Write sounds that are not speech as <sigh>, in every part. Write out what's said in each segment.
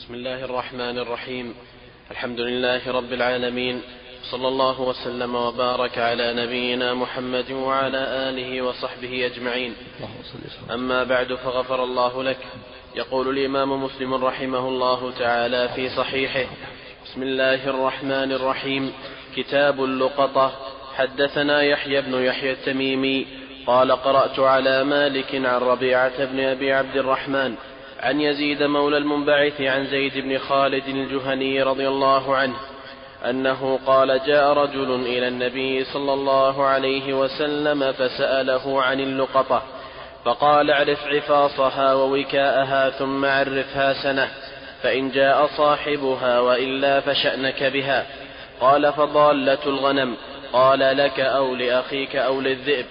بسم الله الرحمن الرحيم. الحمد لله رب العالمين. صلى الله وسلم وبارك على نبينا محمد وعلى آله وصحبه أجمعين. أما بعد فغفر الله لك. يقول الإمام مسلم رحمه الله تعالى في صحيحه بسم الله الرحمن الرحيم. كتاب اللقطة. حدثنا يحيى بن يحيى التميمي. قال قرأت على مالك عن ربيعة بن أبي عبد الرحمن. عن يزيد مولى المنبعث عن زيد بن خالد الجهني رضي الله عنه أنه قال جاء رجل إلى النبي صلى الله عليه وسلم فسأله عن اللقطة فقال اعرف عفاصها ووكاءها ثم عرفها سنة فإن جاء صاحبها وإلا فشأنك بها. قال فضالة الغنم. قال لك أو لأخيك أو للذئب.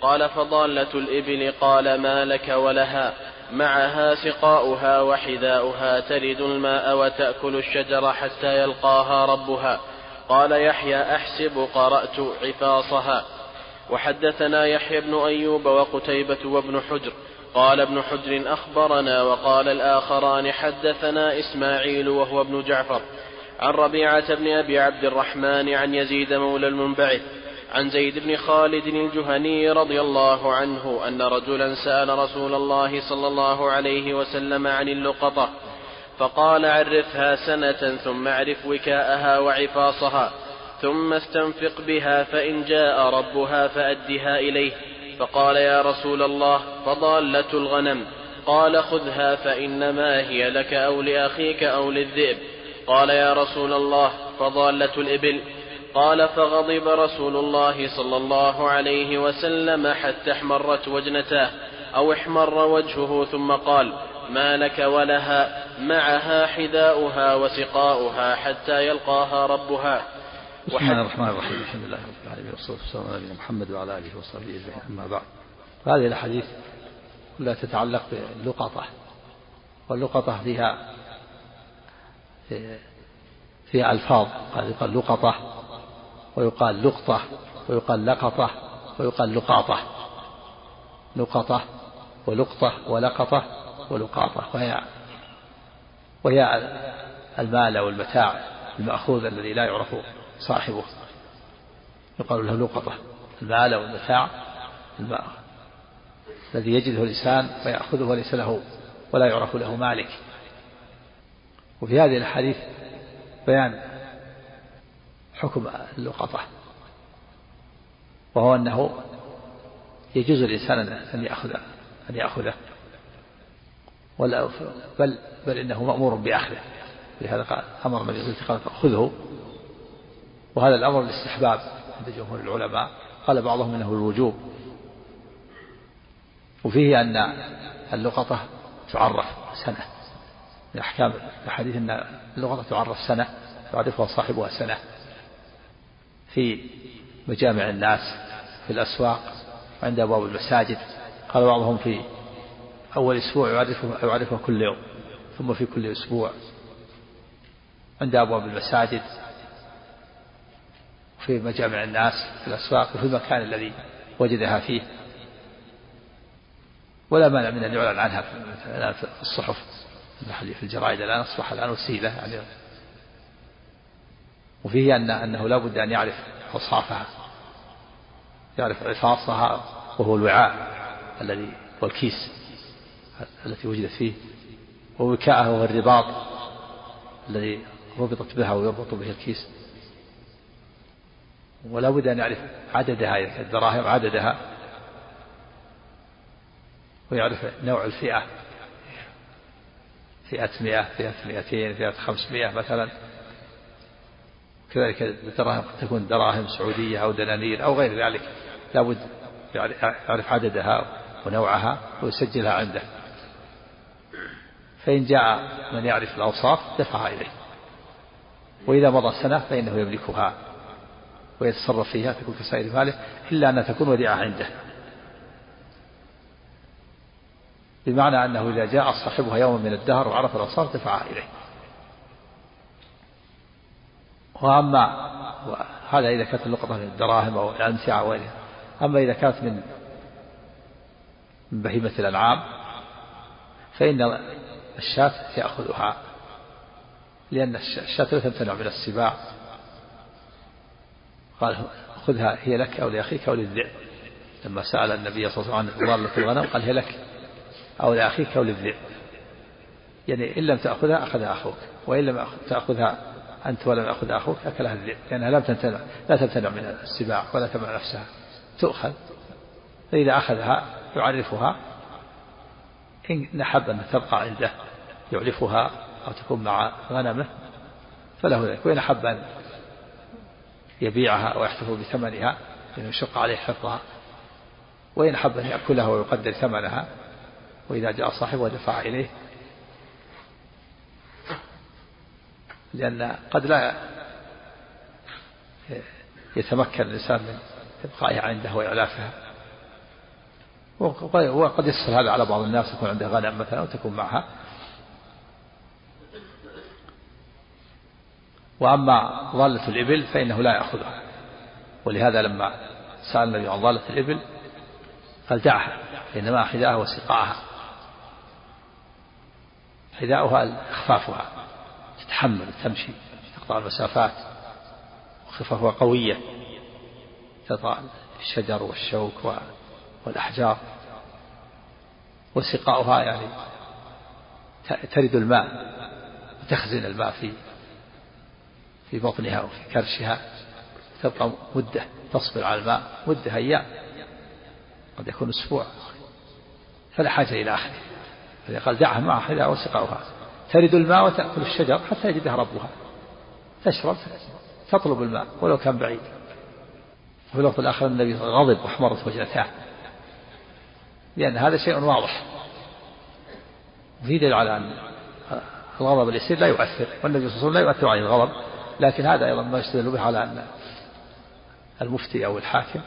قال فضالة الإبل. قال ما لك ولها. معها سقاؤها وحذاؤها تلد الماء وتأكل الشجر حتى يلقاها ربها. قال يحيى أحسب قرأت عفاصها. وحدثنا يحيى بن أيوب وقتيبة وابن حجر. قال ابن حجر أخبرنا وقال الآخران حدثنا إسماعيل وهو ابن جعفر. عن ربيعة بن أبي عبد الرحمن عن يزيد مولى المنبعث. عن زيد بن خالد الجهني رضي الله عنه أن رجلا سأل رسول الله صلى الله عليه وسلم عن اللقطة فقال عرفها سنة ثم اعرف وكاءها وعفاصها ثم استنفق بها فإن جاء ربها فأدها إليه فقال يا رسول الله فضالة الغنم قال خذها فإنما هي لك أو لأخيك أو للذئب قال يا رسول الله فضالة الإبل قال فغضب رسول الله صلى الله عليه وسلم حتى احمرت وجنتاه أو احمر وجهه ثم قال ما لك ولها معها حذاؤها وسقاؤها حتى يلقاها ربها. بسم الله الرحمن الرحيم. الحمد لله رب العالمين والصلاة والسلام على نبينا محمد وعلى آله وصحبه أجمعين أما بعد. هذه الأحاديث كلها تتعلق باللقطة واللقطة فيها فيها ألفاظ قال يقال لقطة ويقال لقطة ويقال لقطة ويقال لقاطة. لقطة ولقطة ولقطة ولقاطة. وهي وهي المال أو المتاع المأخوذ الذي لا يعرف صاحبه. يقال له لقطة. المال أو المتاع الذي يجده الإنسان ويأخذه وليس له ولا يعرف له مالك. وفي هذه الحديث بيان حكم اللقطة. وهو أنه يجوز الإنسان أن يأخذ أن يأخذه. ولا بل بل إنه مأمور بأخذه. لهذا قال أمر النبي صلى الله عليه وسلم وهذا الأمر الاستحباب عند جمهور العلماء. قال بعضهم إنه الوجوب وفيه أن اللقطة تعرف سنة. من أحكام الحديث أن اللقطة تعرف سنة يعرفها صاحبها سنة. في مجامع الناس في الأسواق وعند أبواب المساجد. قال بعضهم في أول أسبوع يعرفه يعرفه كل يوم ثم في كل أسبوع عند أبواب المساجد في مجامع الناس في الأسواق وفي المكان الذي وجدها فيه. ولا مانع من أن يعلن عنها في الصحف. في الجرائد الآن أصبح الآن وسيلة يعني وفيه أن أنه لا بد أن يعرف أوصافها يعرف عفاصها وهو الوعاء الذي والكيس التي وجدت فيه ووكاءها وهو الرباط الذي ربطت بها ويربط به الكيس. ولا بد أن يعرف عددها الدراهم عددها ويعرف نوع الفئة فئة مئة فئة مئتين فئة خمسمائة مثلا. كذلك الدراهم قد تكون دراهم سعودية أو دنانير أو غير ذلك. لابد يعرف عددها ونوعها ويسجلها عنده. فإن جاء من يعرف الأوصاف دفعها إليه. وإذا مضى سنة فإنه يملكها ويتصرف فيها تكون كسائر ماله إلا أن تكون وديعة عنده. بمعنى أنه إذا جاء صاحبها يوم من الدهر وعرف الأوصاف دفعها إليه. وأما هذا إذا كانت اللقطة من الدراهم أو الأمتعة أو أما إذا كانت من من بهيمة الأنعام فإن الشاة يأخذها لأن الشاة لا تمتنع من السباع. قال خذها هي لك أو لأخيك أو للذئب. لما سأل النبي صلى الله عليه وسلم عن ضالة الغنم قال هي لك أو لأخيك أو للذئب. يعني إن لم تأخذها أخذها أخوك وإن لم تأخذها أنت ولم يأخذ أخوك أكلها الذئب لأنها لم تمتنع لا تمتنع من السباع ولا تمنع نفسها. تؤخذ. فإذا أخذها يعرفها. إن أحب أن تبقى عنده يعرفها أو تكون مع غنمه فله ذلك. وإن أحب أن يبيعها أو يحتفظ بثمنها لأنه يشق عليه حفظها. وإن أحب أن يأكلها ويقدر ثمنها وإذا جاء صاحبه دفع إليه لأن قد لا يتمكن الإنسان من إبقائها عنده وإعلافها. وقد يسهل هذا على بعض الناس يكون عنده غنم مثلا وتكون معها. وأما ضالة الإبل فإنه لا يأخذها. ولهذا لما سأل النبي عن ضالة الإبل قال دعها إنما حذاءها وسقاءها. حذاؤها إخفافها تتحمل تمشي تقطع المسافات. وخفافها قوية تطع الشجر والشوك والأحجار. وسقاؤها يعني ترد الماء وتخزن الماء في في بطنها وفي كرشها. تبقى مدة تصبر على الماء مدة أيام. قد يكون أسبوع. فلا حاجة إلى أخذه قال دعها مع أخذها وسقاؤها. ترد الماء وتأكل الشجر حتى يجدها ربها. تشرب تطلب الماء ولو كان بعيد. وفي الوقت الآخر النبي غضب واحمرت وجنتاه لأن هذا شيء واضح. في دليل على أن الغضب اليسير لا يؤثر والنبي صلى الله عليه وسلم لا يؤثر عليه الغضب. لكن هذا أيضا ما يستدل به على أن المفتي أو الحاكم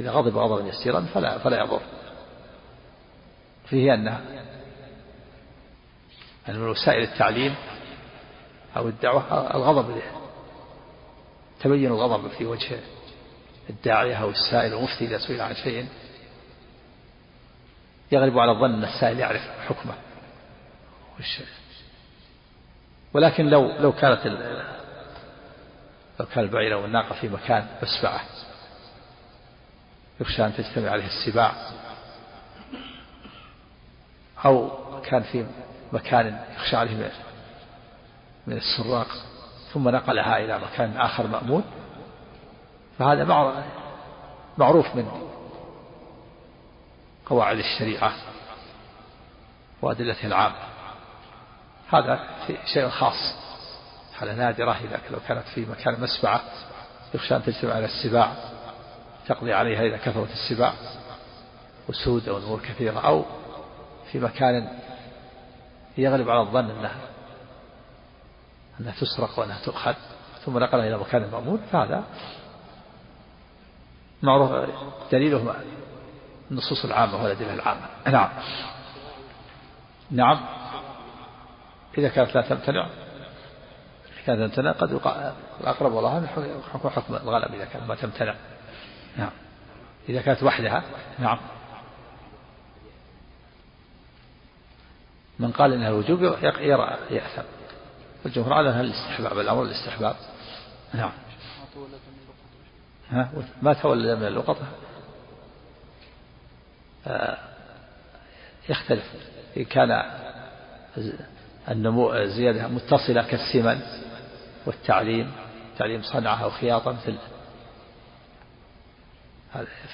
إذا غضب غضبا يسيرا فلا فلا يضر. فيه أن من وسائل التعليم أو الدعوة الغضب تبين الغضب في وجه الداعية أو السائل المفتي إذا سئل عن شيء. يغلب على الظن أن السائل يعرف حكمه. ولكن لو لو كانت لو كان البعير أو الناقة في مكان مسبعة يخشى أن تجتمع عليه السباع. أو كان في مكان يخشى عليه من السراق ثم نقلها إلى مكان آخر مأمون. فهذا معروف من قواعد الشريعة وأدلتها العامة هذا شيء خاص حالة نادرة إذا لو كانت في مكان مسبعة يخشى أن تجتمع على السباع تقضي عليها إذا كثرت السباع وسود أو نور كثيرة أو في مكان يغلب على الظن أنها أنها تسرق وأنها تؤخذ ثم نقلها إلى مكان مأمون فهذا معروف دليله النصوص العامة والأدلة العامة. نعم. نعم. إذا كانت لا تمتنع كانت تمتنع قد الأقرب والله حكم حكم الغلب إذا كانت ما تمتنع. نعم. إذا كانت وحدها نعم. من قال إنها الوجوب يرى يأثم. الجمهور على إنها الاستحباب الأمر الاستحباب. نعم. ها ما تولد من اللقطة آه، يختلف. إن كان النمو الزيادة متصلة كالسمن والتعليم تعليم صنعة أو خياطة مثل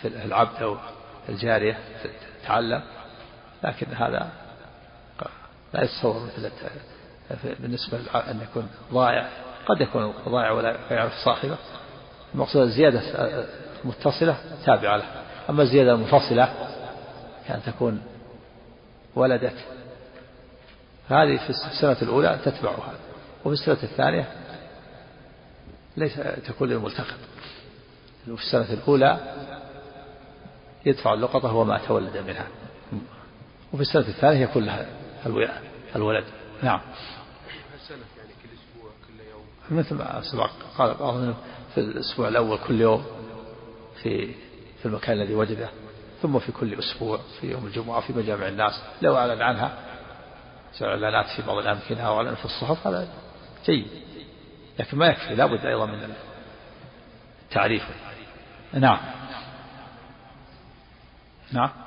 في العبد أو الجارية تتعلم لكن هذا لا يتصور مثل بالنسبة أن يكون ضائع. قد يكون ضائع ولا يعرف صاحبه. المقصود الزيادة متصلة تابعة له. أما الزيادة المنفصلة كأن تكون ولدت. فهذه في السنة الأولى تتبعها. وفي السنة الثانية ليس تكون للملتقط. في السنة الأولى يدفع اللقطة وما تولد منها. وفي السنة الثانية يكون لها الولد. نعم. مثل ما سبق قال بعضهم في الأسبوع الأول كل يوم في في المكان الذي وجده ثم في كل أسبوع في يوم الجمعة في مجامع الناس. لو أعلن عنها إعلانات في بعض الأمكنة أو إعلان في الصحف هذا جيد. لكن ما يكفي لابد أيضا من التعريف. نعم. نعم.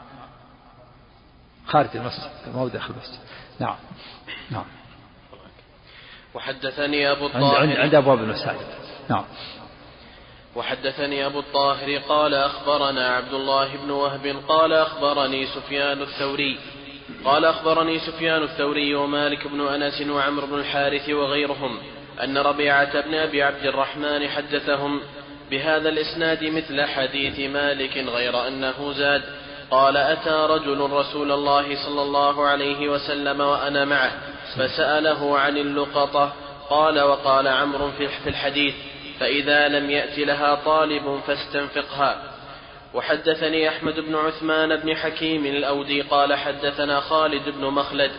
خارج المسجد. ما هو داخل المسجد نعم. نعم. وحدثني أبو الطاهر عند, عند أبواب المساجد. نعم. وحدثني أبو الطاهر قال أخبرنا عبد الله بن وهب قال أخبرني سفيان الثوري. قال أخبرني سفيان الثوري ومالك بن أنس وعمر بن الحارث وغيرهم أن ربيعة بن أبي عبد الرحمن حدثهم بهذا الإسناد مثل حديث مالك غير أنه زاد. قال أتى رجل رسول الله صلى الله عليه وسلم وأنا معه فسأله عن اللقطة قال وقال عمرو في الحديث فإذا لم يأت لها طالب فاستنفقها. وحدثني أحمد بن عثمان بن حكيم الأودي قال حدثنا خالد بن مخلد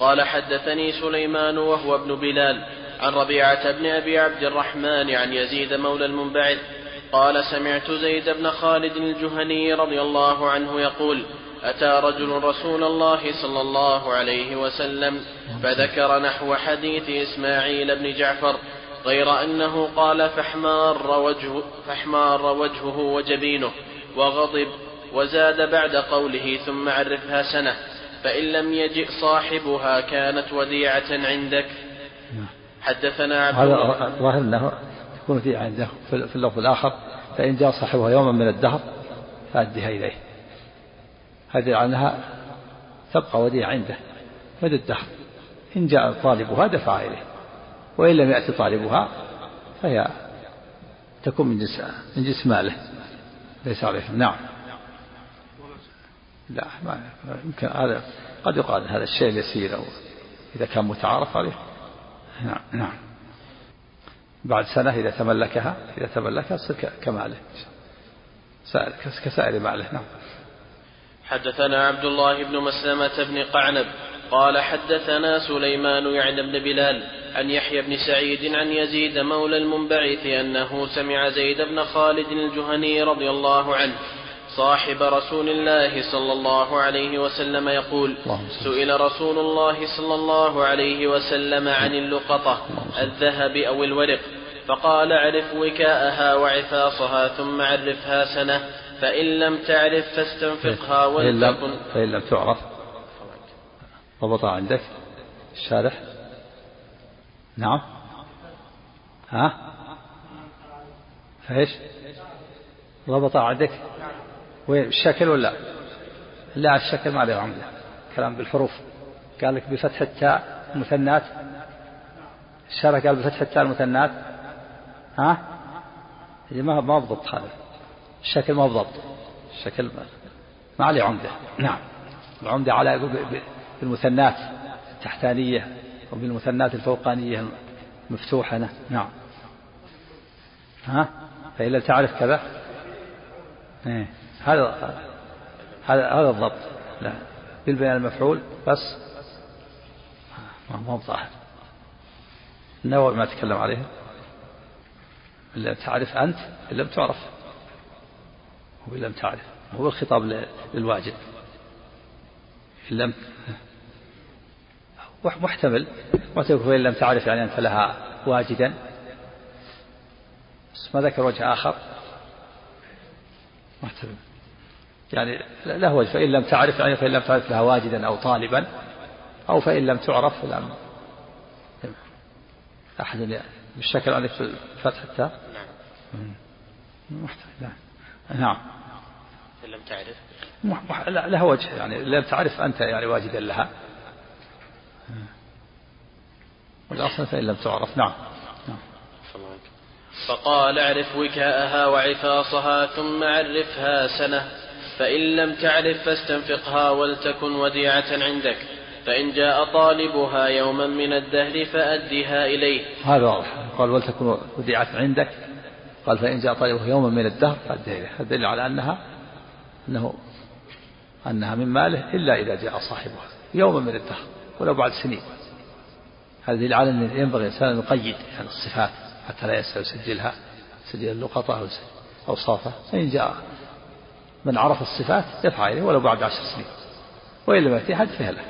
قال حدثني سليمان وهو ابن بلال عن ربيعة بن أبي عبد الرحمن عن يزيد مولى المنبعث قال سمعت زيد بن خالد الجهني رضي الله عنه يقول أتى رجل رسول الله صلى الله عليه وسلم فذكر نحو حديث إسماعيل بن جعفر غير أنه قال فاحمار وجهه, فاحمار وجهه وجبينه وغضب وزاد بعد قوله ثم عرفها سنة فإن لم يجئ صاحبها كانت وديعة عندك. حدثنا عبد هذا ظاهر أنه يكون في عنده في اللفظ الآخر فإن جاء صاحبها يوما من الدهر فأدها إليه. هذه عنها تبقى وديعة عنده مدى الدهر. إن جاء طالبها دفع إليه وإن لم يأتي طالبها فهي تكون من جنس من جنس ماله. ليس عليه نعم. لا ما يمكن. هذا قد يقال هذا الشيء اليسير أو إذا كان متعارف عليه. نعم نعم. بعد سنة إذا تملكها إذا تملكها تصير كماله كسائر ماله نعم. حدثنا عبد الله بن مسلمة بن قعنب قال حدثنا سليمان يعني بن بلال عن يحيى بن سعيد عن يزيد مولى المنبعث أنه سمع زيد بن خالد الجهني رضي الله عنه صاحب رسول الله صلى الله عليه وسلم يقول سئل رسول الله صلى الله عليه وسلم عن اللقطة الذهب أو الورق؟ فقال اعرف وكاءها وعفاصها ثم عرفها سنة فإن لم تعرف فاستنفقها ولتكن فإن لم تعرف. ضبطها عندك؟ الشارح؟ نعم. ها؟ فايش ضبطها عندك؟ وين؟ الشكل ولا؟ لا الشكل ما له عمله كلام بالحروف. قال لك بفتح التاء المثنات الشرح قال بفتح التاء المثنات. ها؟ ما ما بضبط هذا. الشكل ما بضبط. الشكل ما عليه عمدة. نعم. العمدة على بالمثنات التحتانية وبالمثنات الفوقانية مفتوحة نعم. ها؟ فإلا تعرف كذا. إيه. هذا هذا هذا الضبط. لا. بالبيان المفعول. بس. ما هو ظاهر. النووي ما تكلم عليه. إلا تعرف أنت إن لم تعرف وإن لم تعرف هو الخطاب للواجب. إن لم محتمل. محتمل وإن لم تعرف يعني أنت لها واجدا. بس ما ذكر وجه آخر. محتمل. يعني له وجه. فإن لم تعرف يعني فإن لم تعرف لها واجدا أو طالبا أو فإن لم تعرف فلم. أحد بالشكل عليك في الفتح التاء. نعم. نعم لم تعرف؟ لها وجه يعني. لم تعرف أنت يعني واجدا لها. والأصل فإن لم تعرف. نعم, نعم. فقال اعرف وكاءها وعفاصها ثم عرفها سنة. فإن لم تعرف فاستنفقها ولتكن وديعة عندك. فإن جاء طالبها يوما من الدهر فأدها إليه. هذا واضح. قال ولتكن وديعة عندك. قال فإن جاء طالبها يوما من الدهر إليه هذا دليل على أنها أنه أنها من ماله إلا إذا جاء صاحبها يوما من الدهر ولو بعد سنين. هذا دليل على أن ينبغي الإنسان أن يقيد يعني الصفات حتى لا يسأل يسجلها سجل اللقطة أو أوصافه فإن جاء من عرف الصفات يدفع إليه ولو بعد عشر سنين. وإن لم يأتي حد فهله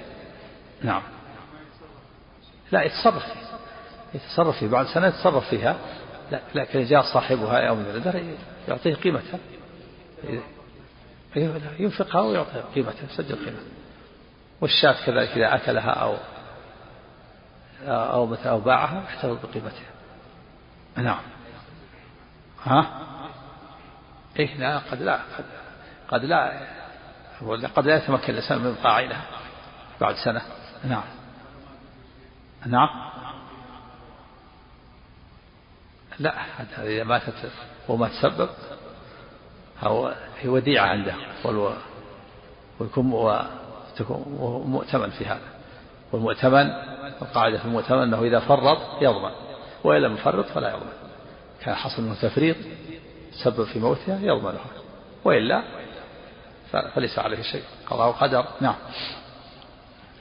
نعم. لا يتصرف يتصرف فيه بعد سنة يتصرف فيها. لكن جاء صاحبها يوم النذر يعطيه قيمتها ينفقها ويعطيها قيمتها يسجل قيمتها والشاة كذلك إذا أكلها أو أو أو باعها احتفظ بقيمتها نعم. ها؟ إيه لا قد لا قد, قد لا قد لا يتمكن الإنسان من إبقاء عينها بعد سنة. نعم. نعم. لا إذا ماتت وما تسبب أو هي وديعة عنده ويكون مؤتمن في هذا. والمؤتمن القاعدة في المؤتمن أنه إذا فرط يضمن وإن لم يفرط فلا يضمن. كان حصل منه تفريط سبب في موتها يضمنها وإلا فليس عليه شيء. قضاء قدر. نعم.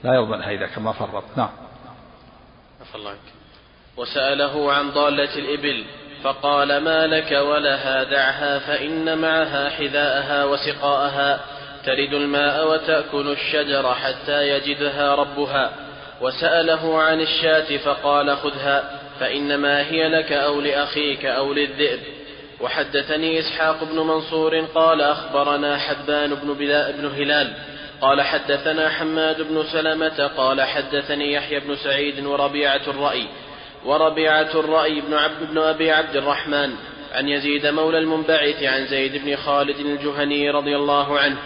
لا يضمنها إذا كان ما فرط. نعم. الله وسأله عن ضالة الإبل فقال ما لك ولها دعها فإن معها حذاءها وسقاءها ترد الماء وتأكل الشجر حتى يجدها ربها. وسأله عن الشاة فقال خذها فإنما هي لك أو لأخيك أو للذئب. وحدثني إسحاق بن منصور قال أخبرنا حبان بن, بن هلال قال حدثنا حماد بن سلمة قال حدثني يحيى بن سعيد وربيعة الرأي وربيعة الرأي بن, عبد بن أبي عبد الرحمن عن يزيد مولى المنبعث عن زيد بن خالد الجهني رضي الله عنه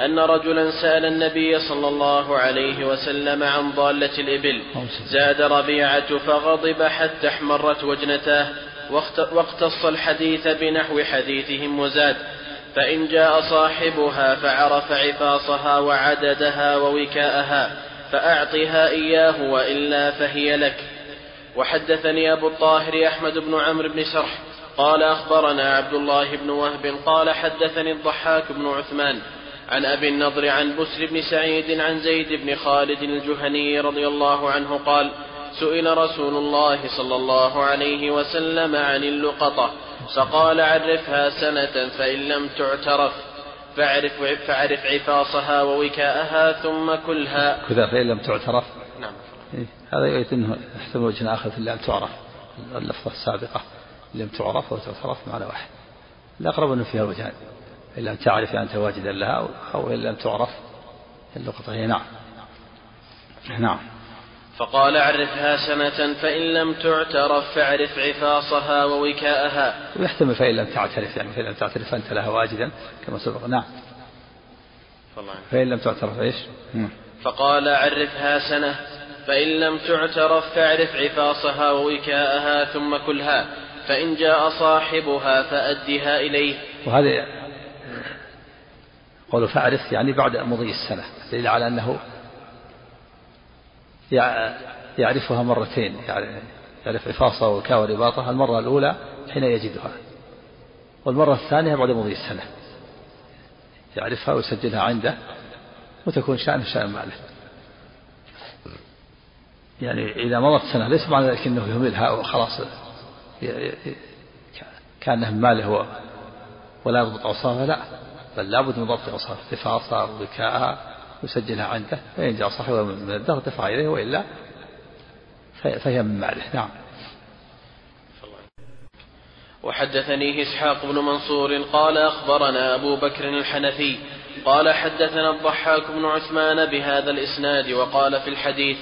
أن رجلا سأل النبي صلى الله عليه وسلم عن ضالة الإبل. زاد ربيعة فغضب حتى احمرت وجنتاه واقتص الحديث بنحو حديثهم وزاد. فإن جاء صاحبها فعرف عفاصها وعددها ووكاءها فأعطها إياه وإلا فهي لك. وحدثني أبو الطاهر أحمد بن عمرو بن سرح قال أخبرنا عبد الله بن وهب قال حدثني الضحاك بن عثمان عن أبي النضر عن بسر بن سعيد عن زيد بن خالد الجهني رضي الله عنه قال سئل رسول الله صلى الله عليه وسلم عن اللقطة فقال عرفها سنة فإن لم تعترف فاعرف فاعرف عفاصها ووكاءها ثم كلها. كذا فإن لم تعترف؟ نعم. إيه. هذا يريد أنه يحتمل وجه آخر في لم تعرف اللفظة السابقة لم تعرف وتعترف معنى واحد. الأقرب أنه فيها وجهان إن لم تعرف أنت واجدا لها أو إن لم تعرف اللقطة هي نعم. نعم. فقال عرفها سنة فإن لم تعترف فاعرف عفاصها ووكاءها. ويحتمل فإن لم تعترف يعني فإن لم تعترف أنت لها واجدا كما سبق. نعم. فإن لم تعترف إيش؟ فقال عرفها سنة فإن لم تعترف فاعرف عفاصها ووكاءها ثم كلها فإن جاء صاحبها فأدها إليه. وهذا قول فاعرف يعني بعد مضي السنة دليل على أنه يعرفها مرتين يعني يعرف عفاصها وكا ورباطها المرة الأولى حين يجدها والمرة الثانية بعد مضي السنة يعرفها ويسجلها عنده وتكون شأن شأن ماله. يعني إذا مضت سنة ليس معنى ذلك أنه يهملها وخلاص كأنه ماله ولا يضبط أوصافها لا. بل لابد من ضبط أوصاف حفاظها وذكاءها يسجلها عنده. فإن جاء صاحبها من الدهر دفع إليه وإلا فهي من ماله. نعم. وحدثنيه إسحاق بن منصور قال أخبرنا أبو بكر الحنفي قال حدثنا الضحاك بن عثمان بهذا الإسناد وقال في الحديث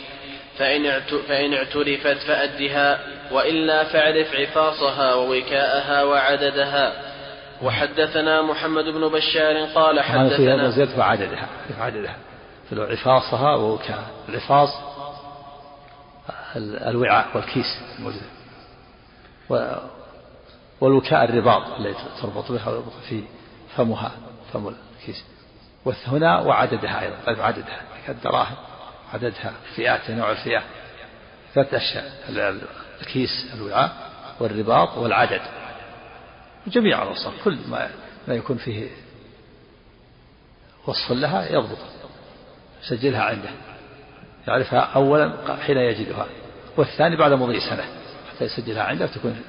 فإن, فإن اعترفت فأدها وإلا فاعرف عفاصها ووكاءها وعددها. وحدثنا محمد بن بشار قال حدثنا زيادة وعددها عددها عفاصها ووكاء. العفاص الوعاء والكيس الموجود والوكاء الرباط الذي تربط بها في فمها فم الكيس. هنا وعددها أيضا عددها كالدراهم عددها فئات نوع الفئة. ثلاث أشياء الكيس الوعاء والرباط والعدد. جميع الأوصاف كل ما ما يكون فيه وصف لها يضبط يسجلها عنده يعرفها أولا حين يجدها والثاني بعد مضي سنة حتى يسجلها عنده وتكون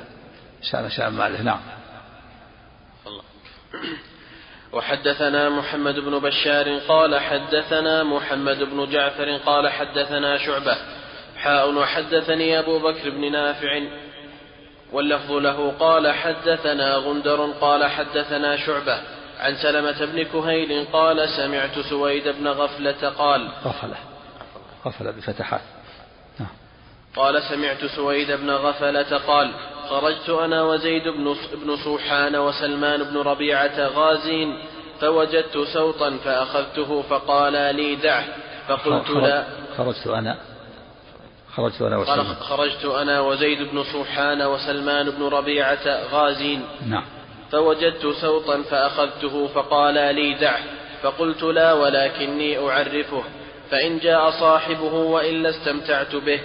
شأن شأن ماله. نعم. وحدثنا محمد بن بشار قال حدثنا محمد بن جعفر قال حدثنا شعبة. حاء وحدثني أبو بكر بن نافع. واللفظ له قال حدثنا غندر قال حدثنا شعبة. عن سلمة بن كهيل قال سمعت سويد بن غفلة قال غفلة. غفلة بفتحات. نعم. قال سمعت سويد بن غفلة قال خرجت أنا وزيد بن بن صوحان وسلمان بن ربيعة غازين فوجدت سوطا فأخذته فقال لي دعه فقلت لا. خرجت أنا. خرجت أنا وسلمان. خرجت أنا وزيد بن صوحان وسلمان بن ربيعة غازين. نعم. فوجدت سوطا فأخذته فقال لي دعه فقلت لا ولكني أعرفه فإن جاء صاحبه وإلا استمتعت به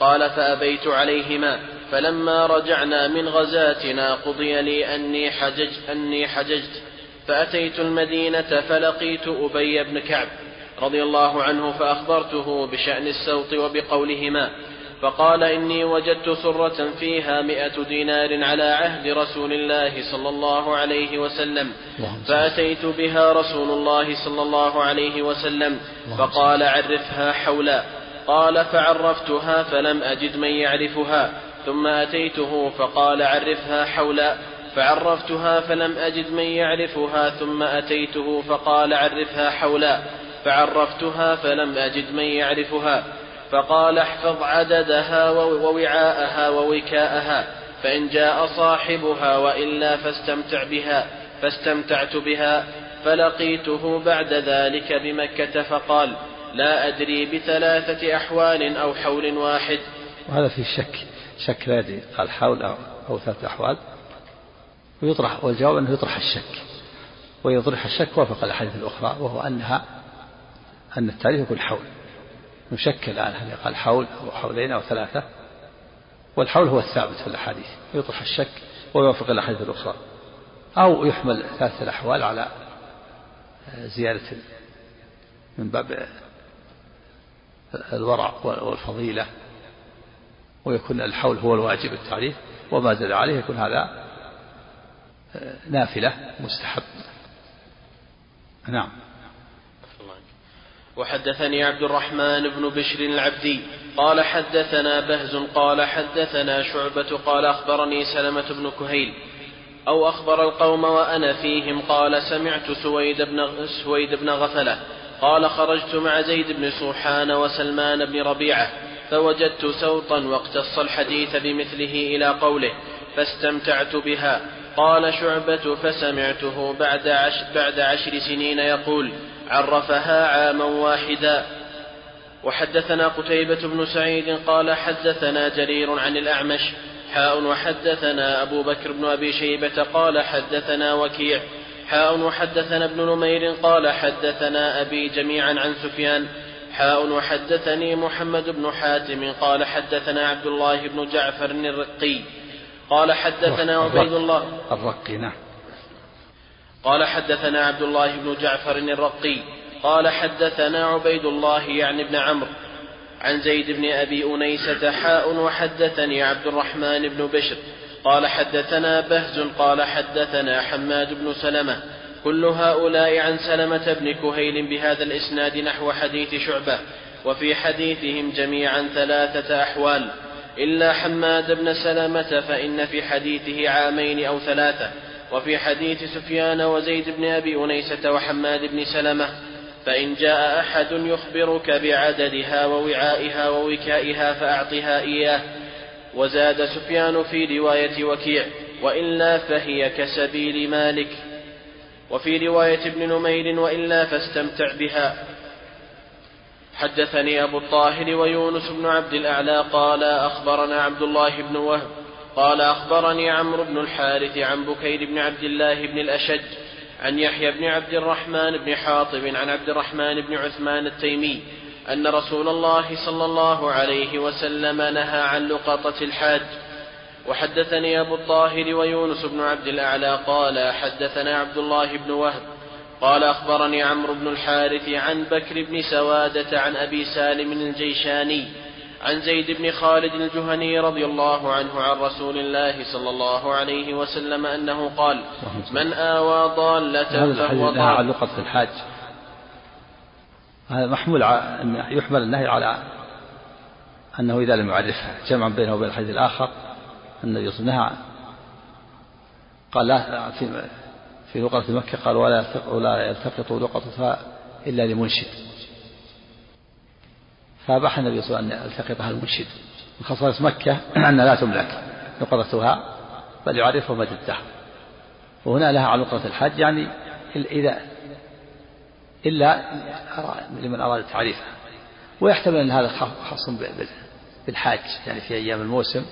قال فأبيت عليهما. فلما رجعنا من غزاتنا قضي لي أني حججت أني حججت. فأتيت المدينة فلقيت أبي بن كعب رضي الله عنه فأخبرته بشأن السوط وبقولهما فقال إني وجدت سرة فيها مئة دينار على عهد رسول الله صلى الله عليه وسلم. فأتيت بها رسول الله صلى الله عليه وسلم فقال عرفها حولا. قال فعرفتها فلم أجد من يعرفها. ثم أتيته فقال عرفها حولا فعرفتها فلم أجد من يعرفها ثم أتيته فقال عرفها حولا فعرفتها فلم أجد من يعرفها فقال احفظ عددها ووعاءها ووكاءها فإن جاء صاحبها وإلا فاستمتع بها فاستمتعت بها فلقيته بعد ذلك بمكة فقال لا أدري بثلاثة أحوال أو حول واحد. وهذا في شك شك لا يدري قال حول أو, ثلاثة أحوال. ويطرح والجواب أنه يطرح الشك. ويطرح الشك وافق الأحاديث الأخرى وهو أنها أن التاريخ يكون حول. نشك الآن هل قال حول أو حولين أو ثلاثة. والحول هو الثابت في الأحاديث. يطرح الشك ويوافق الأحاديث الأخرى. أو يحمل ثلاثة الأحوال على زيادة من باب الورع والفضيلة. ويكون الحول هو الواجب التعريف وما زاد عليه يكون هذا نافلة مستحب. نعم. وحدثني عبد الرحمن بن بشر العبدي قال حدثنا بهز قال حدثنا شعبة قال أخبرني سلمة بن كهيل أو أخبر القوم وأنا فيهم قال سمعت سويد بن سويد بن غفلة قال خرجت مع زيد بن سوحان وسلمان بن ربيعة فوجدت سوطا واقتص الحديث بمثله إلى قوله فاستمتعت بها. قال شعبة فسمعته بعد عشر, بعد عشر سنين يقول عرفها عاما واحدا. وحدثنا قتيبة بن سعيد قال حدثنا جرير عن الأعمش حاء وحدثنا أبو بكر بن أبي شيبة قال حدثنا وكيع. حاء وحدثنا ابن نمير قال حدثنا أبي جميعا عن سفيان. حاء وحدثني محمد بن حاتم قال حدثنا عبد الله بن جعفر الرقي قال حدثنا عبيد الله الرقي نعم. قال حدثنا عبد الله بن جعفر الرقي قال حدثنا عبيد الله يعني ابن عمرو عن زيد بن أبي أنيسة حاء وحدثني عبد الرحمن بن بشر قال حدثنا بهز قال حدثنا حماد بن سلمة كل هؤلاء عن سلمة بن كهيل بهذا الإسناد نحو حديث شعبة وفي حديثهم جميعا ثلاثة أحوال. إلا حماد بن سلمة فإن في حديثه عامين أو ثلاثة وفي حديث سفيان وزيد بن أبي أنيسة وحماد بن سلمة فإن جاء أحد يخبرك بعددها ووعائها ووكائها فأعطها إياه. وزاد سفيان في رواية وكيع وإلا فهي كسبيل مالك. وفي رواية ابن نمير وإلا فاستمتع بها. حدثني أبو الطاهر ويونس بن عبد الأعلى قال أخبرنا عبد الله بن وهب. قال أخبرني عمرو بن الحارث عن بكير بن عبد الله بن الأشج عن يحيى بن عبد الرحمن بن حاطب عن عبد الرحمن بن عثمان التيمي أن رسول الله صلى الله عليه وسلم نهى عن لقطة الحاج. وحدثني أبو الطاهر ويونس بن عبد الأعلى قال حدثنا عبد الله بن وهب قال أخبرني عمرو بن الحارث عن بكر بن سوادة عن أبي سالم الجيشاني عن زيد بن خالد الجهني رضي الله عنه عن رسول الله صلى الله عليه وسلم أنه قال من آوى ضالة فهو ضال. لقطة الحاج هذا محمول يحمل النهي على أنه إذا لم يعرفها جمعا بينه وبين الحديث الآخر. النبي صلى الله عليه وسلم قال لا في في لقطة مكة قال ولا ولا يلتقط لقطتها إلا لمنشد. فأباح النبي صلى الله عليه وسلم أن يلتقطها المنشد. من خصائص مكة <clears throat> أن لا تملك لقطتها بل يعرفها الدهر وهنا لها على لقطة الحج يعني إذا إلا لمن أراد تعريفها. ويحتمل أن هذا خاص بالحاج يعني في أيام الموسم.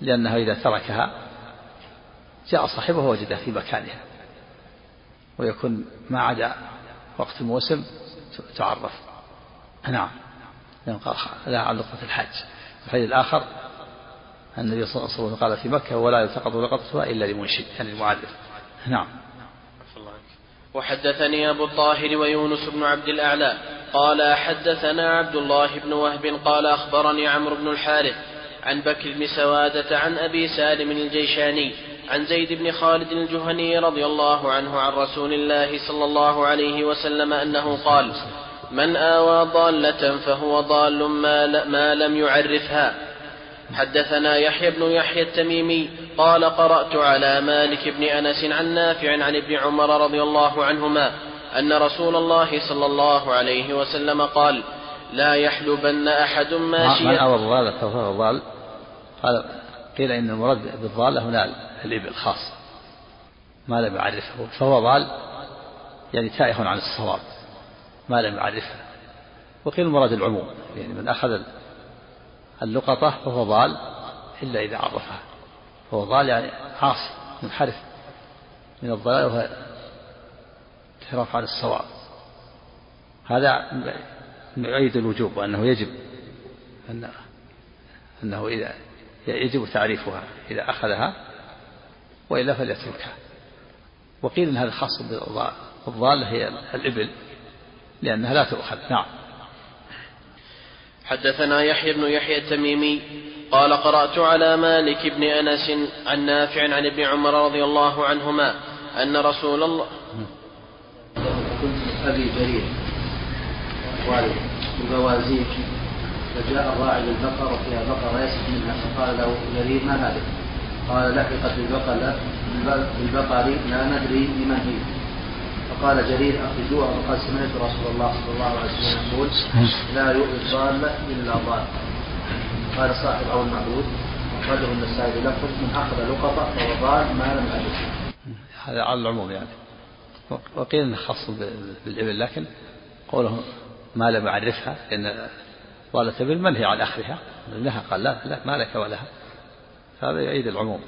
لأنه إذا تركها جاء صاحبه ووجدها في مكانها. ويكون ما عدا وقت الموسم تعرف. نعم. لأن قال لها عن لقطة الحج الحديث الآخر النبي صلى الله عليه وسلم قال في مكة ولا يلتقط لقطتها إلا لمنشد يعني المعرف نعم. وحدثني أبو الطاهر ويونس بن عبد الأعلى قال حدثنا عبد الله بن وهب قال أخبرني عمرو بن الحارث عن بكر بن سوادة عن أبي سالم الجيشاني عن زيد بن خالد الجهني رضي الله عنه عن رسول الله صلى الله عليه وسلم أنه قال من آوى ضالة فهو ضال ما, ما لم يعرفها. حدثنا يحيى بن يحيى التميمي قال قرأت على مالك بن أنس عن نافع عن ابن عمر رضي الله عنهما أن رسول الله صلى الله عليه وسلم قال لا يحلبن أحد ماشيا من أوى الضالة فهو ضال. قال قيل إن المراد بالضالة هنا الإبل خاصة ما لم يعرفه. فهو ضال يعني تائه عن الصواب. ما لم يعرفه. وقيل المراد العموم يعني من أخذ اللقطة فهو ضال إلا إذا عرفها. فهو ضال يعني عاصي منحرف من الضلال وهو انحراف عن الصواب. هذا يؤيد الوجوب وأنه يجب أن أنه إذا يجب تعريفها إذا أخذها وإلا فليتركها. وقيل أن هذا خاص بالضالة هي الإبل لأنها لا تؤخذ. نعم. حدثنا يحيى بن يحيى التميمي قال قرأت على مالك بن أنس عن نافع عن ابن عمر رضي الله عنهما أن رسول الله أبي جرير. بموازيك فجاء الراعي بالبقر وفيها بقرة يسقي منها فقال له جرير ما هذه؟ قال لحقت بالبقر بالبقر لا ندري لمن هي. فقال جرير أخرجوها وقد سمعت رسول الله صلى الله عليه وسلم يقول لا يؤذي الضال إلا ضال. قال صاحب أو المعبود أخرجه النسائي بلفظ من أخذ لقطة فهو ضال ما لم أجد هذا على العموم يعني. وقيل إنه خاص بالإبل لكن قوله ما لم يعرفها لأن ضالة ابل منهي عن أخذها. لها قال لا لا ما لك ولها هذا يعيد العموم.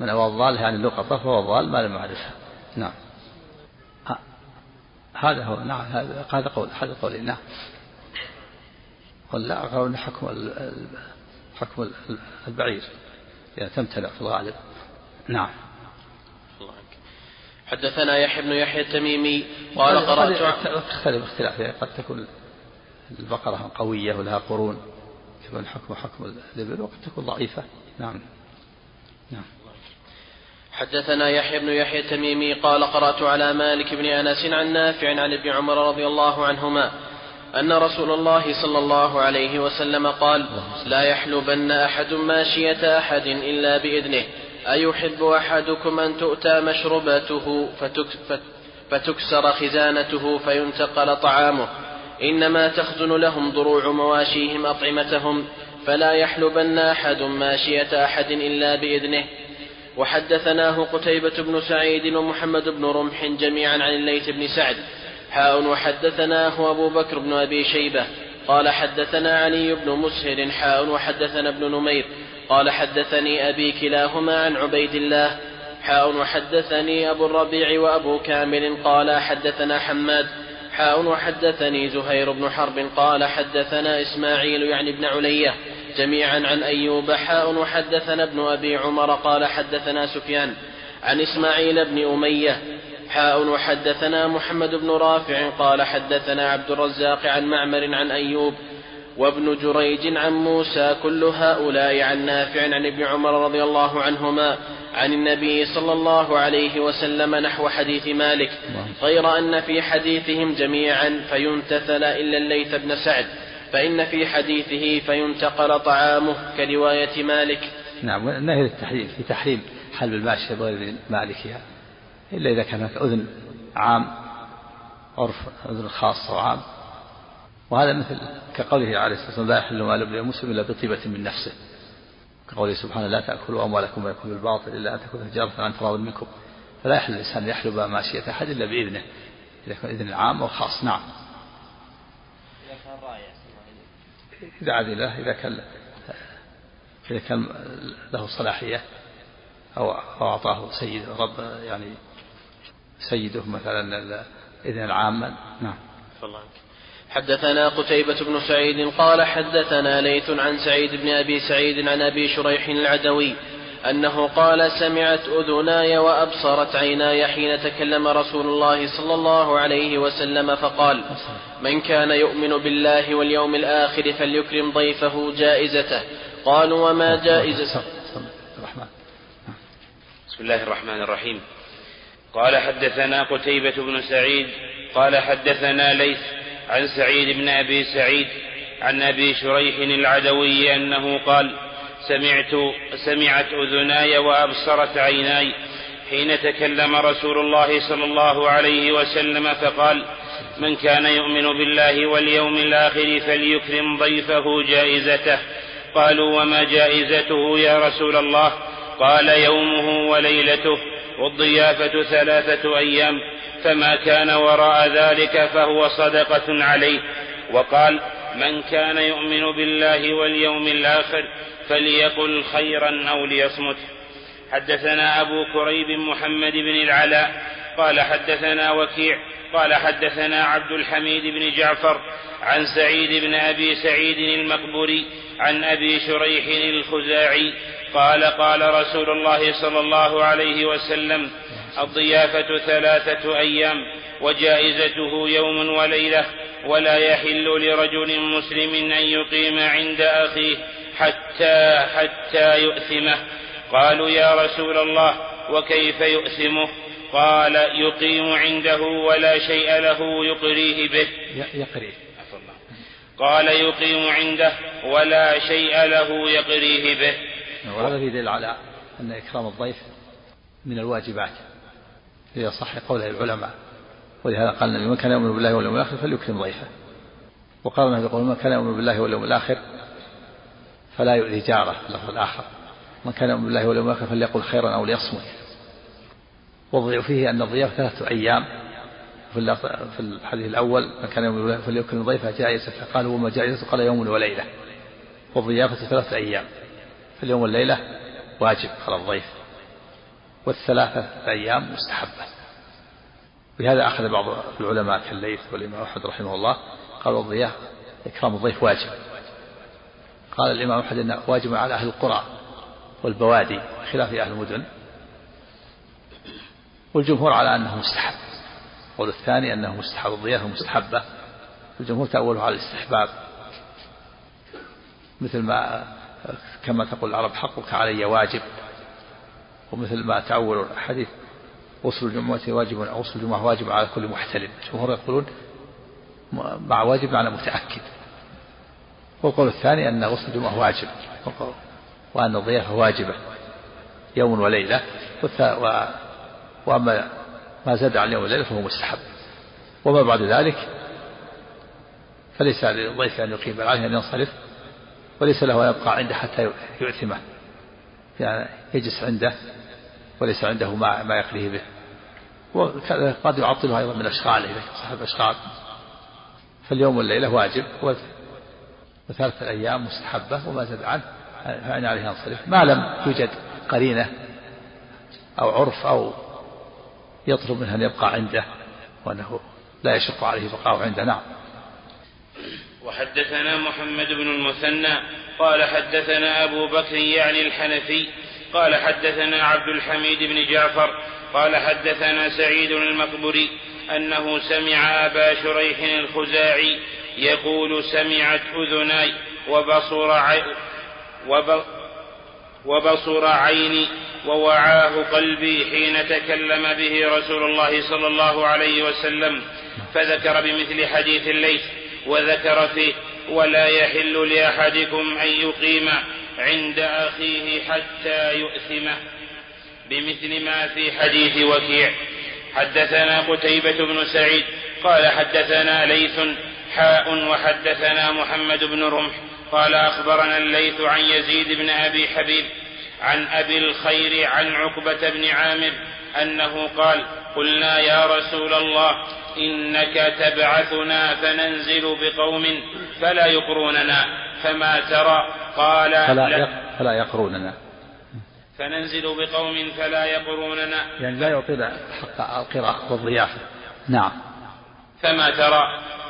من هو الضال يعني اللقطة فهو ضال ما لم يعرفها. نعم. هذا هو. نعم هذا قول هذا قول. نعم. ولا قول حكم حكم البعير. إذا تمتنع في الغالب. نعم. حدثنا يحيى بن يحيى التميمي قال قرأت تختلف اختلاف يعني قد تكون البقرة قوية ولها قرون. يكون حكم حكم الإبل وقد تكون ضعيفة. نعم. نعم. حدثنا يحيى بن يحيى التميمي قال قرأت على مالك بن أنس عن نافع عن ابن عمر رضي الله عنهما أن رسول الله صلى الله عليه وسلم قال لا يحلبن أحد ماشية أحد إلا بإذنه. أيحب أحدكم أن تؤتى مشربته فتكسر خزانته فينتقل طعامه. إنما تخزن لهم ضروع مواشيهم أطعمتهم فلا يحلبن أحد ماشية أحد إلا بإذنه. وحدثناه قتيبة بن سعيد ومحمد بن رمح جميعا عن الليث بن سعد. حاء وحدثناه أبو بكر بن أبي شيبة. قال حدثنا علي بن مسهر حاء وحدثنا ابن نمير. قال حدثني أبي كلاهما عن عبيد الله. حاء وحدثني أبو الربيع وأبو كامل. قال حدثنا حماد. حاء وحدثني زهير بن حرب قال حدثنا إسماعيل يعني ابن علية جميعا عن أيوب حاء وحدثنا ابن أبي عمر قال حدثنا سفيان عن إسماعيل بن أمية حاء وحدثنا محمد بن رافع قال حدثنا عبد الرزاق عن معمر عن أيوب وابن جريج عن موسى كل هؤلاء عن نافع عن ابن عمر رضي الله عنهما عن النبي صلى الله عليه وسلم نحو حديث مالك. غير أن في حديثهم جميعا فينتثل إلا الليث بن سعد فإن في حديثه فينتقل طعامه كرواية مالك. نعم النهي للتحريم في تحريم حلب الماشية بغير مالكها إلا إذا كان هناك أذن عام عرف أذن خاص وعام وهذا مثل كقوله عليه الصلاة والسلام لا يحل مال ابن مسلم إلا بطيبة من نفسه. كقوله سبحانه لا تأكلوا أموالكم بينكم بالباطل إلا أن تكون تجارة عن تراض منكم. فلا يحل الإنسان يحلب ماشية أحد إلا بإذنه إذا كان إذن عام أو خاص نعم. إذا عدل إذا كان إذا كان له صلاحية أو أعطاه سيد رب يعني سيده مثلا إذن عاما نعم. الله حدثنا قتيبة بن سعيد قال حدثنا ليث عن سعيد بن أبي سعيد عن أبي شريح العدوي أنه قال سمعت أذناي وأبصرت عيناي حين تكلم رسول الله صلى الله عليه وسلم فقال من كان يؤمن بالله واليوم الآخر فليكرم ضيفه جائزته. قالوا وما جائزة بسم الله الرحمن الرحيم. قال حدثنا قتيبة بن سعيد قال حدثنا ليث عن سعيد بن أبي سعيد عن أبي شريح العدوي أنه قال سمعت سمعت أذناي وأبصرت عيناي حين تكلم رسول الله صلى الله عليه وسلم فقال من كان يؤمن بالله واليوم الآخر فليكرم ضيفه جائزته. قالوا وما جائزته يا رسول الله؟ قال يومه وليلته والضيافة ثلاثة أيام. فما كان وراء ذلك فهو صدقة عليه. وقال من كان يؤمن بالله واليوم الآخر فليقل خيرا أو ليصمت. حدثنا أبو كريب محمد بن العلاء قال حدثنا وكيع قال حدثنا عبد الحميد بن جعفر عن سعيد بن أبي سعيد المقبوري عن أبي شريح الخزاعي قال قال رسول الله صلى الله عليه وسلم الضيافة ثلاثة أيام وجائزته يوم وليلة ولا يحل لرجل مسلم أن يقيم عند أخيه حتى حتى يؤثمه. قالوا يا رسول الله وكيف يؤثمه؟ قال يقيم عنده ولا شيء له يقريه به. يقريه. قال يقيم عنده ولا شيء له يقريه به. وهذا في دليل على أن إكرام الضيف من الواجبات إذا صح قول العلماء. ولهذا قال النبي من كان يؤمن بالله واليوم الآخر فليكرم ضيفه. وقال النبي يقول من كان يؤمن بالله واليوم الآخر فلا يؤذي جاره. في اللفظ الآخر. من كان يؤمن بالله واليوم الآخر فليقل خيرا أو ليصمت. وضع فيه أن الضيافة ثلاثة أيام. في الحديث الأول من كان يؤمن بالله فليكرم ضيفه جائزة. قالوا وما جائزة؟ قال يوم وليلة. والضيافة ثلاثة أيام. في اليوم والليلة واجب على الضيف. والثلاثة أيام مستحبة. بهذا أخذ بعض العلماء كالليث والإمام أحمد رحمه الله قالوا الضيافة إكرام الضيف واجب. قال الإمام أحمد أنه واجب على أهل القرى والبوادي خلاف أهل المدن. والجمهور على أنه مستحب. القول الثاني أنه مستحب الضيافة مستحبة الجمهور تأوله على الاستحباب. مثل ما كما تقول العرب حقك علي واجب. ومثل ما تأول الحديث غسل الجمعة واجب أو غسل الجمعة واجب على كل محتلم. الجمهور يقولون مع واجب معنى متأكد. والقول الثاني أن غسل الجمعة واجب. وأن الضيافة واجبة يوم وليلة. وأما ما زاد عن يوم وليلة فهو مستحب. وما بعد ذلك فليس للضيف أن يقيم بل أن ينصرف. وليس له أن يبقى عنده حتى يؤثمه يعني يجلس عنده وليس عنده ما ما يقليه به. وقد يعطله أيضا من أشغاله صاحب أشغال. فاليوم والليلة واجب. وثلاثة الأيام مستحبة وما زاد عنه فإن عليه ينصرف. ما لم يوجد قرينة أو عرف أو يطلب منه أن يبقى عنده وأنه لا يشق عليه بقاءه عنده. نعم. وحدثنا محمد بن المثنى قال حدثنا أبو بكر يعني الحنفي قال حدثنا عبد الحميد بن جعفر قال حدثنا سعيد المقبري أنه سمع أبا شريح الخزاعي يقول سمعت أذناي وبصر عي وب وبصر عيني ووعاه قلبي حين تكلم به رسول الله صلى الله عليه وسلم فذكر بمثل حديث الليث. وذكر فيه ولا يحل لأحدكم أن يقيم عند أخيه حتى يؤثمه. بمثل ما في حديث وكيع. حدثنا قتيبة بن سعيد قال حدثنا ليث حاء وحدثنا محمد بن رمح قال أخبرنا الليث عن يزيد بن أبي حبيب عن أبي الخير عن عقبة بن عامر أنه قال قلنا يا رسول الله إنك تبعثنا فننزل بقوم فلا يقروننا فما ترى؟ قال فلا, فلا يقروننا. فننزل بقوم فلا يقروننا. يعني لا يعطينا حق القراءة والضيافة. نعم. فما ترى؟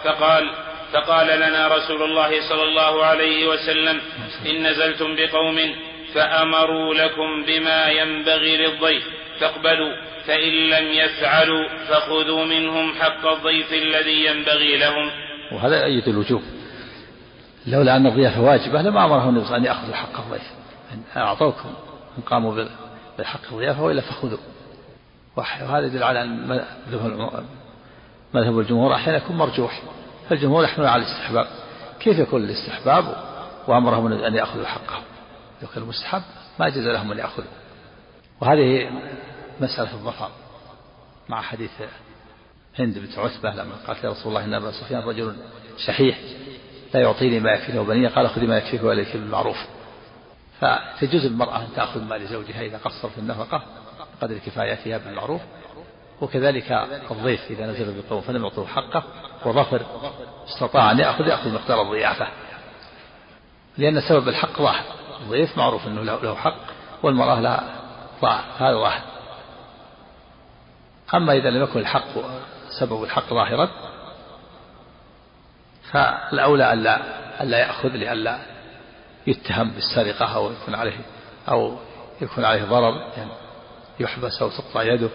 فقال فقال لنا رسول الله صلى الله عليه وسلم إن نزلتم بقوم فأمروا لكم بما ينبغي للضيف. فاقبلوا فإن لم يفعلوا فخذوا منهم حق الضيف الذي ينبغي لهم. وهذا يؤيد الوجوب؟ لولا أن الضيافة واجبة لما أمرهم أن يأخذوا حق الضيف إن أعطوكم إن قاموا بحق الضيافة وإلا فخذوا. وهذا يدل على أن مذهب الجمهور أحيانا يكون مرجوح. فالجمهور يحمل على الاستحباب. كيف يكون الاستحباب؟ وأمرهم أن يأخذوا حقهم. لو كان مستحب ما جاز لهم أن يأخذوا. وهذه مسألة الظفر مع حديث هند بنت عتبة لما قالت يا رسول الله إن أبا سفيان رجل شحيح لا يعطيني ما يكفيني وبنيه قال خذي ما يكفيك وإليك بالمعروف. فتجوز المرأة أن تأخذ مال زوجها إذا قصر في النفقة قدر كفايتها بالمعروف وكذلك الضيف إذا نزل بقوم فلم يعطوه حقه وظفر استطاع أن يأخذ يأخذ مقدار الضيافة لأن سبب الحق ظاهر الضيف معروف أنه له حق والمرأة لها طاعة هذا ظاهر أما إذا لم يكن الحق سبب الحق ظاهرا فالأولى ألا ألا يأخذ لئلا يتهم بالسرقة أو يكون عليه أو يكون عليه ضرر يعني يحبس أو تقطع يده.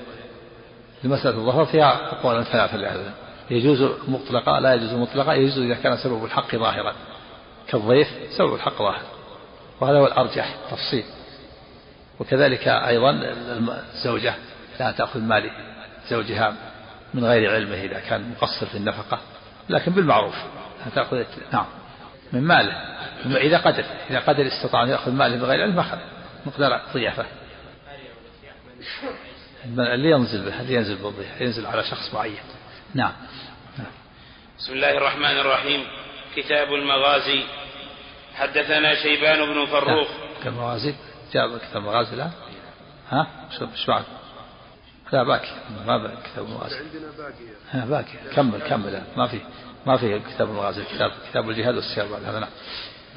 لمسألة الظهر فيها أقوال ثلاثة لهذا. يجوز مطلقا لا يجوز مطلقا يجوز إذا كان سبب الحق ظاهرا. كالضيف سبب الحق ظاهر. وهذا هو الأرجح تفصيل وكذلك أيضا الزوجة لا تأخذ مال زوجها من غير علمه إذا كان مقصر في النفقة لكن بالمعروف. تأخذ نعم. من ماله. إذا قدر إذا قدر استطاع أن يأخذ ماله بغير علم أخذ مقدار ضيافة. اللي ينزل به اللي ينزل بالضيافة ينزل على شخص معين. نعم. بسم الله الرحمن الرحيم. كتاب المغازي. حدثنا شيبان بن فروخ. كتاب المغازي جاب كتاب المغازي لا ها؟ إيش بعد؟ لا باكي. ما باكي كتاب المغازي عندنا باقي. ها باقي. كمل كمل. ما في ما في كتاب المغازي كتاب كتاب الجهاد والسير بعد هذا. نعم.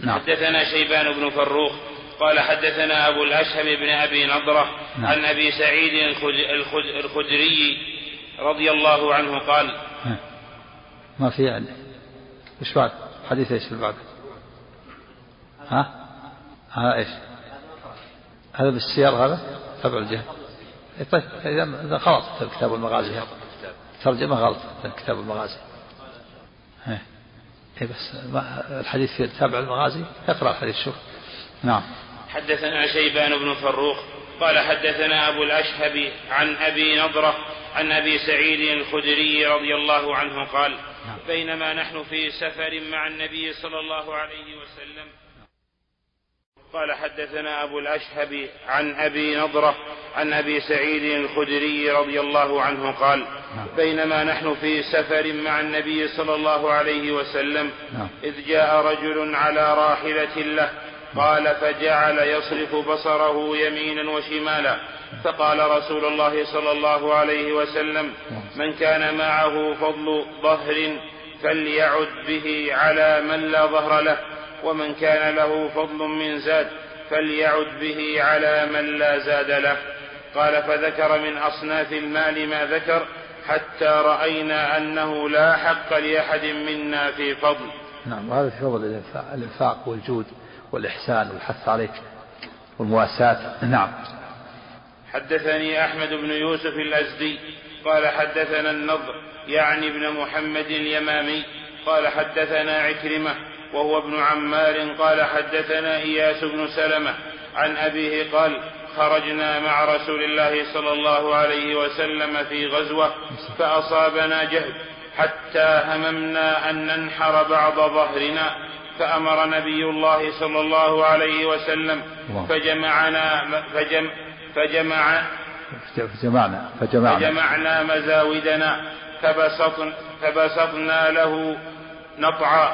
نعم. حدثنا شيبان بن فروخ قال حدثنا أبو الأشهم بن أبي نضرة نعم. عن أبي سعيد الخدري رضي الله عنه قال ما في يعني. إيش بعد؟ حديث إيش اللي بعد؟ ها؟ ها إيش؟ هذا بالسير هذا؟ تبع الجهة طيب إذا غلط كتاب المغازي. ترجمة غلط كتاب المغازي. إيه، بس الحديث في تابع المغازي؟ اقرأ الحديث شوف. نعم. حدثنا شيبان بن فروخ قال حدثنا أبو الأشهب عن أبي نضرة عن أبي سعيد الخدري رضي الله عنه قال نعم. بينما نحن في سفر مع النبي صلى الله عليه وسلم قال حدثنا أبو الأشهب عن أبي نضرة عن أبي سعيد الخدري رضي الله عنه قال نعم. بينما نحن في سفر مع النبي صلى الله عليه وسلم نعم. إذ جاء رجل على راحلة له قال فجعل يصرف بصره يمينا وشمالا فقال رسول الله صلى الله عليه وسلم من كان معه فضل ظهر فليعد به على من لا ظهر له ومن كان له فضل من زاد فليعد به على من لا زاد له. قال فذكر من أصناف المال ما ذكر حتى رأينا أنه لا حق لأحد منا في فضل. نعم وهذا في فضل الإنفاق والجود والإحسان والحث عليك والمواساة. نعم. حدثني أحمد بن يوسف الأزدي قال حدثنا النضر يعني ابن محمد اليمامي قال حدثنا عكرمة وهو ابن عمار قال حدثنا إياس بن سلمة عن أبيه قال خرجنا مع رسول الله صلى الله عليه وسلم في غزوة فأصابنا جهد حتى هممنا أن ننحر بعض ظهرنا فأمر نبي الله صلى الله عليه وسلم فجمعنا فجم فجمع فجمعنا فجمعنا, فجمعنا مزاودنا فبسطن فبسطنا له نطعا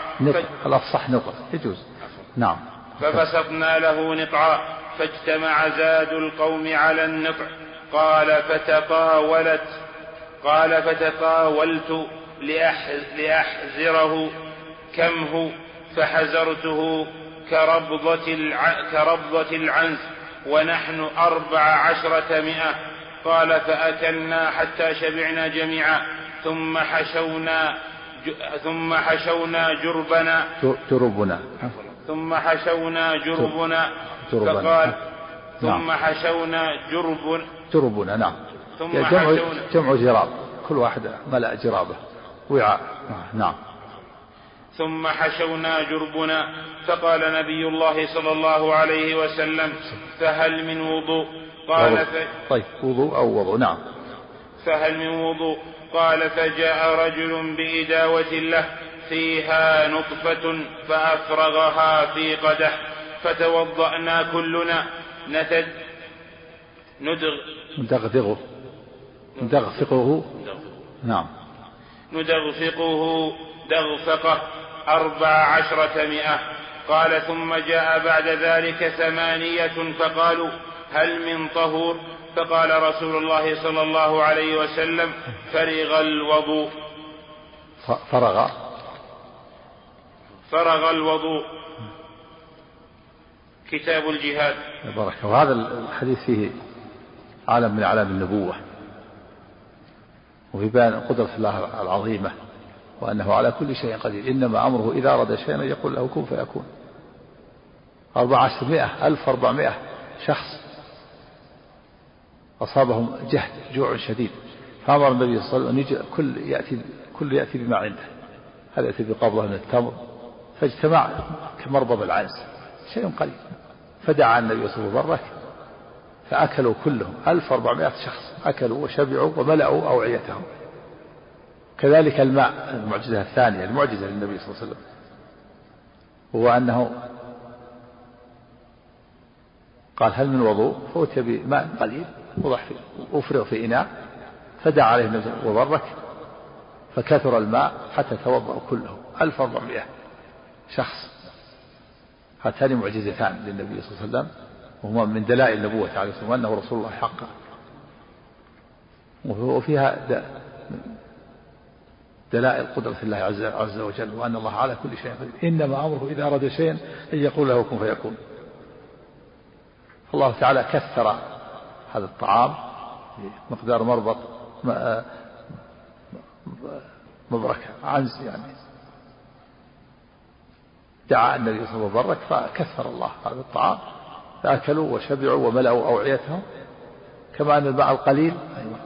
الأفصح نطع يجوز. نعم. فبسطنا له نطعا فاجتمع زاد القوم على النطع قال فتطاولت قال فتطاولت لأحزره كم هو؟ فحزرته كربضة, الع... كربضة العنز ونحن أربع عشرة مئة. قال فأكلنا حتى شبعنا جميعا. ثم حشونا. ثم حشونا جربنا. جربنا ثم حشونا جربنا. فقال ثم نعم. حشونا جرب جربنا نعم. ثم جمع, جمع جراب. كل واحد ملأ جرابه. وعاء. نعم. ثم حشونا جربنا. فقال نبي الله صلى الله عليه وسلم فهل من وضوء؟ قال. طيب وضوء أو وضوء. نعم. فهل من وضوء؟ قال فجاء رجل بإداوة له فيها نطفة فأفرغها في قدح فتوضأنا كلنا نتد ندغ ندغدغه ندغفقه. نعم. ندغفقه دغفقة أربع عشرة مئة. قال ثم جاء بعد ذلك ثمانية فقالوا هل من طهور؟ فقال رسول الله صلى الله عليه وسلم فرغ الوضوء. فرغ؟ فرغ الوضوء. كتاب الجهاد. بركة وهذا الحديث فيه عالم من أعلام النبوة وفي بيان قدرة الله العظيمة وأنه على كل شيء قدير. إنما أمره إذا أراد شيئا يقول له كن فيكون. أربعة ألف أربعمائة شخص. أصابهم جهد جوع شديد. فأمر النبي صلى الله عليه وسلم أن كل يأتي كل يأتي بما عنده. هذا يأتي بقبضة من التمر. فاجتمع كمربض العنز شيء قليل. فدعا النبي صلى الله عليه وسلم فأكلوا كلهم. 1400 شخص. أكلوا وشبعوا وملأوا أوعيتهم. كذلك الماء المعجزة الثانية المعجزة للنبي صلى الله عليه وسلم. هو أنه قال هل من وضوء؟ فأتي بماء قليل. وضح في أفرغ في إناء فدعا عليه النبي وبرك فكثر الماء حتى توضأوا كلهم 1400 شخص. هاتان معجزتان للنبي صلى الله عليه وسلم وهما من دلائل النبوة عليه الصلاة والسلام وأنه رسول الله حقا وفيها دلائل قدرة الله عز, عز وجل وأن الله على كل شيء قدير. إنما أمره إذا أراد شيئا أن يقول له كن فيكون. الله تعالى كثر هذا الطعام مقدار مربط مبركة عنز يعني. دعا النبي صلى الله عليه وسلم فكثر الله هذا الطعام فأكلوا وشبعوا وملأوا أوعيتهم كما أن الماء القليل أيوة.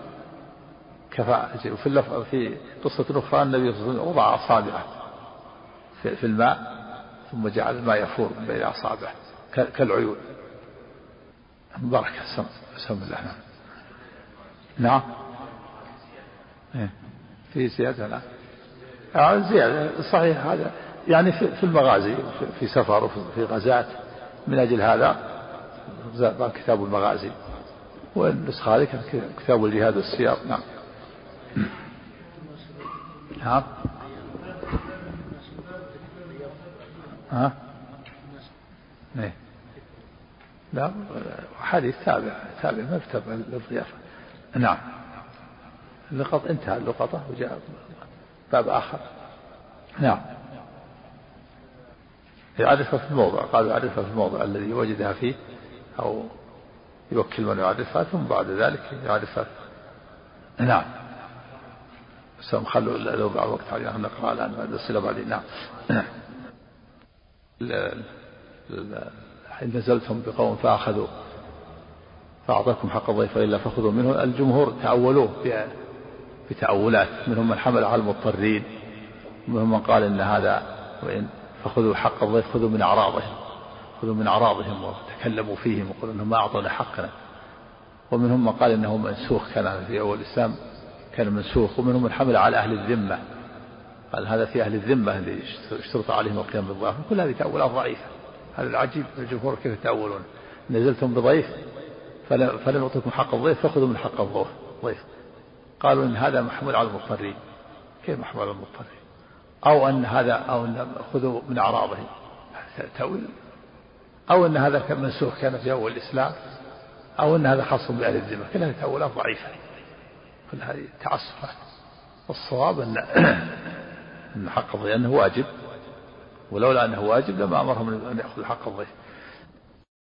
كفى وفي في قصة أخرى النبي صلى الله عليه وسلم وضع أصابعه في, الماء ثم جعل الماء يفور بين أصابعه كالعيون. بركة سم الله. نعم. نعم. إيه. في زيادة نعم آه، زيادة. صحيح هذا. يعني في المغازي في سفر وفي غزاة. من أجل هذا كتاب المغازي. والنسخة هذه كتاب الجهاد والسياق نعم. نعم. ها؟ إيه. لا حديث تابع تابع ما كتب للضيافة نعم. اللقط انتهى اللقطة وجاء باب آخر. نعم. يعرفها في الموضع قال يعرفها في الموضع الذي وجدها فيه أو يوكل من يعرفها ثم بعد ذلك يعرفها نعم. سم خلوا لو بعد وقت علينا نقرأ الآن بعد الصلة بعدين نعم. حين نزلتم بقوم فأخذوا فأعطاكم حق الضيف وإلا فخذوا منه. الجمهور تأولوه بتأولات منهم من حمل على المضطرين ومنهم من قال إن هذا وإن فخذوا حق الضيف خذوا من أعراضهم خذوا من أعراضهم وتكلموا فيهم وقالوا أنهم ما أعطونا حقنا. ومنهم من قال إنه منسوخ كان في أول الإسلام كان منسوخ. ومنهم من حمل على أهل الذمة قال هذا في أهل الذمة اللي اشترط عليهم القيام بالضيافة كل هذه تأولات ضعيفة. هذا العجيب الجمهور كيف يتأولون نزلتم بضيف فلم, يعطيكم حق الضيف فخذوا من حق الضيف. قالوا إن هذا محمول على المضطرين. كيف محمول على المضطرين؟ أو أن هذا أو أن خذوا من أعراضهم تأويل. أو أن هذا منسوخ كان في أول الإسلام. أو أن هذا خاص بأهل الذمة. كلها تأويلات ضعيفة. كل هذه تعسفات والصواب أن <coughs> أن حق الضيف أنه واجب. ولولا أنه واجب لما أمرهم أن يأخذوا حق الضيف.